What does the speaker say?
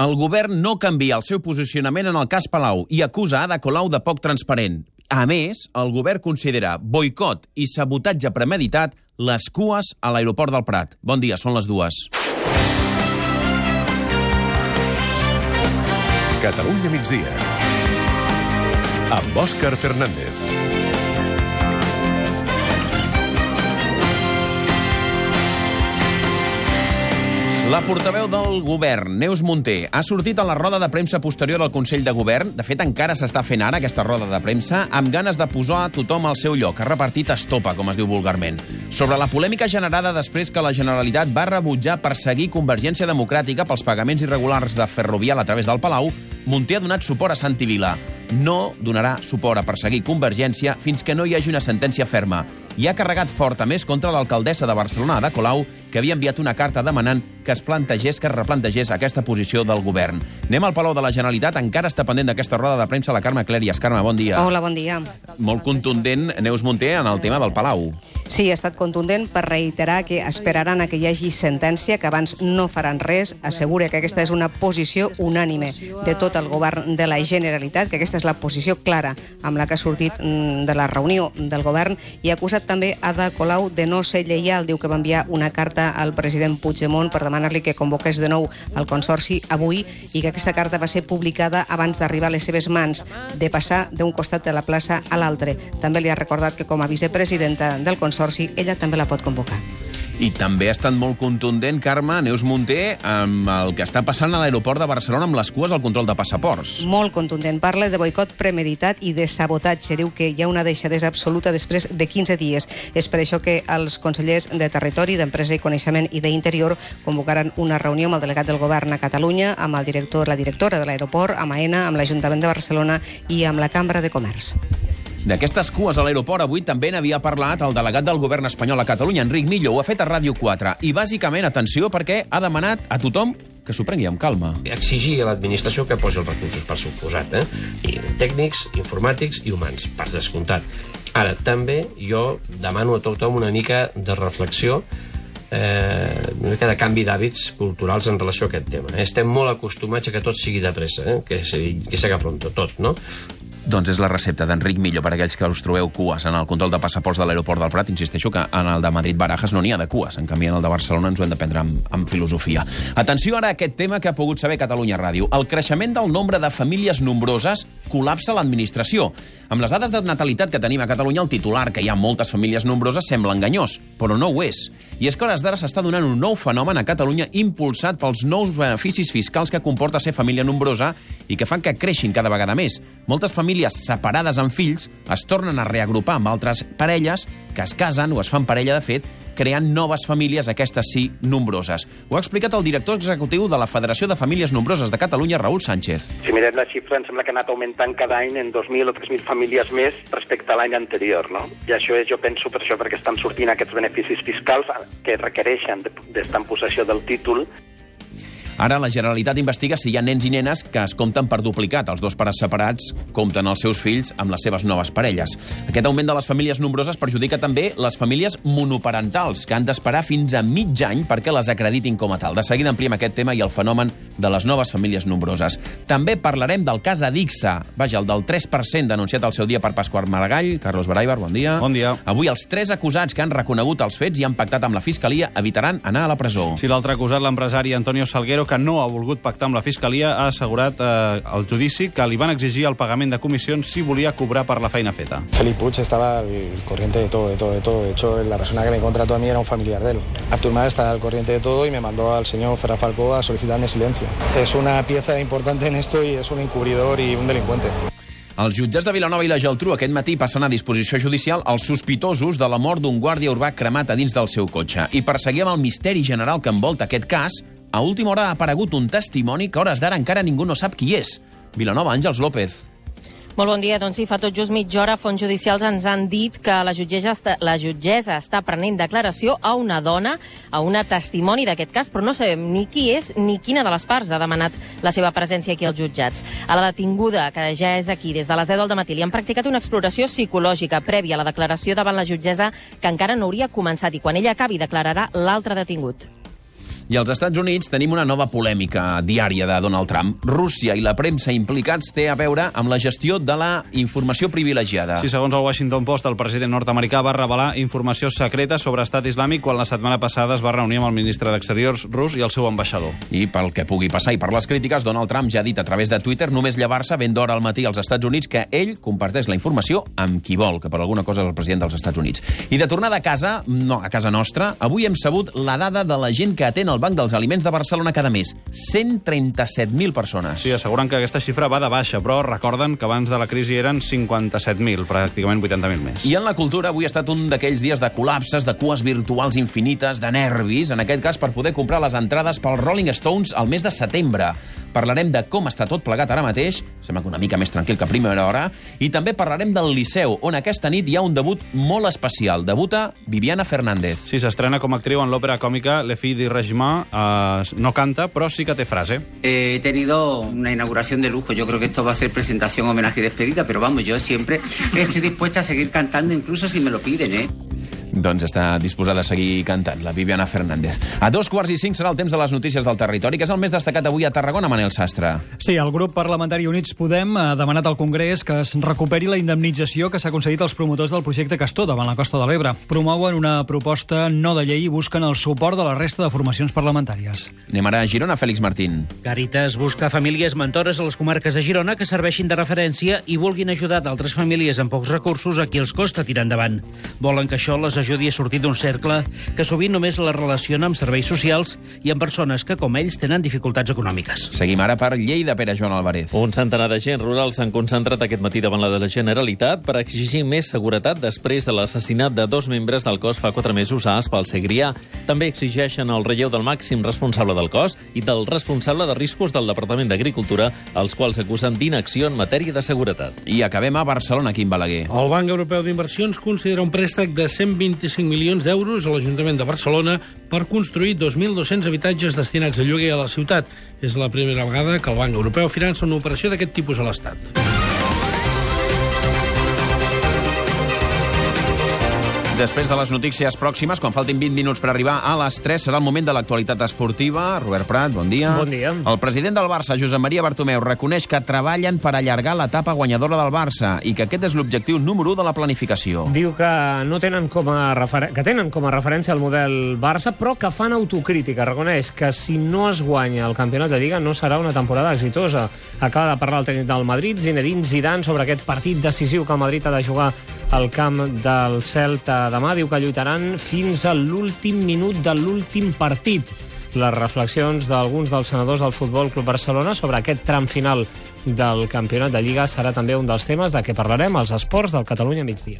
El govern no canvia el seu posicionament en el cas Palau i acusa Ada Colau de poc transparent. A més, el govern considera boicot i sabotatge premeditat les cues a l'aeroport del Prat. Bon dia, són les dues. Catalunya migdia. Amb Òscar Fernández. La portaveu del govern, Neus Munté, ha sortit a la roda de premsa posterior al Consell de Govern. De fet, encara s'està fent ara aquesta roda de premsa, amb ganes de posar a tothom al seu lloc. Ha repartit estopa, com es diu vulgarment. Sobre la polèmica generada després que la Generalitat va rebutjar perseguir Convergència Democràtica pels pagaments irregulars de Ferrovial a través del Palau, Munté ha donat suport a Santi Vila. No donarà suport a perseguir Convergència fins que no hi hagi una sentència ferma i ha carregat fort a més contra l'alcaldessa de Barcelona, Ada Colau, que havia enviat una carta demanant que es plantegés, que es replantegés aquesta posició del govern. Anem al Palau de la Generalitat, encara està pendent d'aquesta roda de premsa la Carme Clèries. Carme, bon dia. Hola, bon dia. Molt contundent, Neus Munté, en el tema del Palau. Sí, ha estat contundent per reiterar que esperaran a que hi hagi sentència, que abans no faran res. Assegura que aquesta és una posició unànime de tot el govern de la Generalitat, que aquesta és la posició clara amb la que ha sortit mm, de la reunió del govern i ha acusat també Ada Colau de no ser lleial. Diu que va enviar una carta al president Puigdemont per demanar-li que convoqués de nou el Consorci avui i que aquesta carta va ser publicada abans d'arribar a les seves mans, de passar d'un costat de la plaça a l'altre. També li ha recordat que com a vicepresidenta del Consorci ella també la pot convocar. I també ha estat molt contundent, Carme, Neus Munté, amb el que està passant a l'aeroport de Barcelona amb les cues al control de passaports. Molt contundent. Parla de boicot premeditat i de sabotatge. Diu que hi ha una deixadesa absoluta després de 15 dies. És per això que els consellers de Territori, d'Empresa i Coneixement i d'Interior convocaran una reunió amb el delegat del govern a Catalunya, amb el director, la directora de l'aeroport, amb AENA, amb l'Ajuntament de Barcelona i amb la Cambra de Comerç. D'aquestes cues a l'aeroport avui també n'havia parlat el delegat del govern espanyol a Catalunya, Enric Millo, ho ha fet a Ràdio 4. I bàsicament, atenció, perquè ha demanat a tothom que s'ho prengui amb calma. Exigir a l'administració que posi els recursos per suposat, eh? I tècnics, informàtics i humans, per descomptat. Ara, també jo demano a tothom una mica de reflexió eh, una mica de canvi d'hàbits culturals en relació a aquest tema. Eh? Estem molt acostumats a que tot sigui de pressa, eh? que s'agafa tot, no? Doncs és la recepta d'Enric Millo per a aquells que us trobeu cues en el control de passaports de l'aeroport del Prat. Insisteixo que en el de Madrid-Barajas no n'hi ha de cues. En canvi, en el de Barcelona ens ho hem de prendre amb, amb filosofia. Atenció ara a aquest tema que ha pogut saber Catalunya Ràdio. El creixement del nombre de famílies nombroses col·lapsa l'administració. Amb les dades de natalitat que tenim a Catalunya, el titular que hi ha moltes famílies nombroses sembla enganyós, però no ho és. I és que hores d'ara s'està donant un nou fenomen a Catalunya impulsat pels nous beneficis fiscals que comporta ser família nombrosa i que fan que creixin cada vegada més. Moltes famílies separades amb fills es tornen a reagrupar amb altres parelles que es casen o es fan parella de fet creant noves famílies, aquestes sí, nombroses. Ho ha explicat el director executiu de la Federació de Famílies Nombroses de Catalunya, Raül Sánchez. Si mirem la xifra, em sembla que ha anat augmentant cada any en 2.000 o 3.000 famílies més respecte a l'any anterior, no? I això és, jo penso, per això, perquè estan sortint aquests beneficis fiscals que requereixen d'estar en possessió del títol Ara la Generalitat investiga si hi ha nens i nenes que es compten per duplicat. Els dos pares separats compten els seus fills amb les seves noves parelles. Aquest augment de les famílies nombroses perjudica també les famílies monoparentals, que han d'esperar fins a mig any perquè les acreditin com a tal. De seguida ampliem aquest tema i el fenomen de les noves famílies nombroses. També parlarem del cas Adixa, vaja, el del 3% denunciat al seu dia per Pasqual Maragall. Carlos Baraibar, bon dia. Bon dia. Avui els tres acusats que han reconegut els fets i han pactat amb la Fiscalia evitaran anar a la presó. Si l'altre acusat, l'empresari Antonio Salguero, que no ha volgut pactar amb la Fiscalia, ha assegurat eh, al judici que li van exigir el pagament de comissions si volia cobrar per la feina feta. Felipe Puig estaba al corriente de todo, de todo, de todo. De hecho, la persona que me contrató a mí era un familiar de él. Artur Mas está al corriente de todo y me mandó al señor Ferran Falcó a solicitarme silencio. Es una pieza importante en esto y es un encubridor y un delincuente. Els jutjats de Vilanova i la Geltrú aquest matí passen a disposició judicial els sospitosos de la mort d'un guàrdia urbà cremat a dins del seu cotxe. I per seguir amb el misteri general que envolta aquest cas, a última hora ha aparegut un testimoni que hores d'ara encara ningú no sap qui és. Vilanova, Àngels López. Molt bon dia. Doncs sí, fa tot just mitja hora fons judicials ens han dit que la jutgessa, està, la jutgessa està prenent declaració a una dona, a una testimoni d'aquest cas, però no sabem ni qui és ni quina de les parts ha demanat la seva presència aquí als jutjats. A la detinguda, que ja és aquí des de les 10 del matí, li han practicat una exploració psicològica prèvia a la declaració davant la jutgessa que encara no hauria començat i quan ella acabi declararà l'altre detingut. I als Estats Units tenim una nova polèmica diària de Donald Trump. Rússia i la premsa implicats té a veure amb la gestió de la informació privilegiada. Sí, segons el Washington Post, el president nord-americà va revelar informació secreta sobre estat islàmic quan la setmana passada es va reunir amb el ministre d'Exteriors rus i el seu ambaixador. I pel que pugui passar i per les crítiques, Donald Trump ja ha dit a través de Twitter només llevar-se ben d'hora al matí als Estats Units que ell comparteix la informació amb qui vol, que per alguna cosa és el president dels Estats Units. I de tornada a casa, no, a casa nostra, avui hem sabut la dada de la gent que atén el Banc dels Aliments de Barcelona cada mes. 137.000 persones. Sí, asseguren que aquesta xifra va de baixa, però recorden que abans de la crisi eren 57.000, pràcticament 80.000 més. I en la cultura avui ha estat un d'aquells dies de col·lapses, de cues virtuals infinites, de nervis, en aquest cas per poder comprar les entrades pels Rolling Stones al mes de setembre. Parlarem de com està tot plegat ara mateix, sembla que una mica més tranquil que a primera hora, i també parlarem del Liceu, on aquesta nit hi ha un debut molt especial. Debuta Viviana Fernández. Sí, s'estrena com a actriu en l'òpera còmica Le Fille de Regiment. Uh, no canta, però sí que té frase. He tenido una inauguración de lujo. Yo creo que esto va a ser presentación, homenaje y despedida, pero vamos, yo siempre estoy dispuesta a seguir cantando, incluso si me lo piden, ¿eh? Doncs està disposada a seguir cantant, la Viviana Fernández. A dos quarts i cinc serà el temps de les notícies del territori, que és el més destacat avui a Tarragona, Manel Sastre. Sí, el grup parlamentari Units Podem ha demanat al Congrés que es recuperi la indemnització que s'ha concedit als promotors del projecte Castor davant la Costa de l'Ebre. Promouen una proposta no de llei i busquen el suport de la resta de formacions parlamentàries. Anem ara a Girona, Fèlix Martín. Càritas busca famílies mentores a les comarques de Girona que serveixin de referència i vulguin ajudar d'altres famílies amb pocs recursos a qui els costa tirar endavant. Volen que això les ajudi a sortir d'un cercle que sovint només les relaciona amb serveis socials i amb persones que, com ells, tenen dificultats econòmiques. Seguim ara per Lleida, Pere Joan Álvarez. Un centenar de gent rural s'han concentrat aquest matí davant la de la Generalitat per exigir més seguretat després de l'assassinat de dos membres del cos fa quatre mesos a Aspa, al Segrià. També exigeixen el relleu del màxim responsable del cos i del responsable de riscos del Departament d'Agricultura, els quals acusen d'inacció en matèria de seguretat. I acabem a Barcelona, Quim Balaguer. El Banc Europeu d'Inversions considera un préstec de 125 milions d'euros a l'Ajuntament de Barcelona per construir 2.200 habitatges destinats a lloguer a la ciutat. És la primera vegada que el Banc Europeu finança una operació d'aquest tipus a l'Estat. Després de les notícies pròximes, quan faltin 20 minuts per arribar a les 3, serà el moment de l'actualitat esportiva. Robert Prat, bon dia. Bon dia. El president del Barça, Josep Maria Bartomeu, reconeix que treballen per allargar l'etapa guanyadora del Barça i que aquest és l'objectiu número 1 de la planificació. Diu que no tenen com a refer... que tenen com a referència el model Barça, però que fan autocrítica. Reconeix que si no es guanya el campionat de Lliga no serà una temporada exitosa. Acaba de parlar el tècnic del Madrid, Zinedine Zidane, sobre aquest partit decisiu que el Madrid ha de jugar al camp del Celta demà. Diu que lluitaran fins a l'últim minut de l'últim partit. Les reflexions d'alguns dels senadors del Futbol Club Barcelona sobre aquest tram final del campionat de Lliga serà també un dels temes de què parlarem als esports del Catalunya migdia.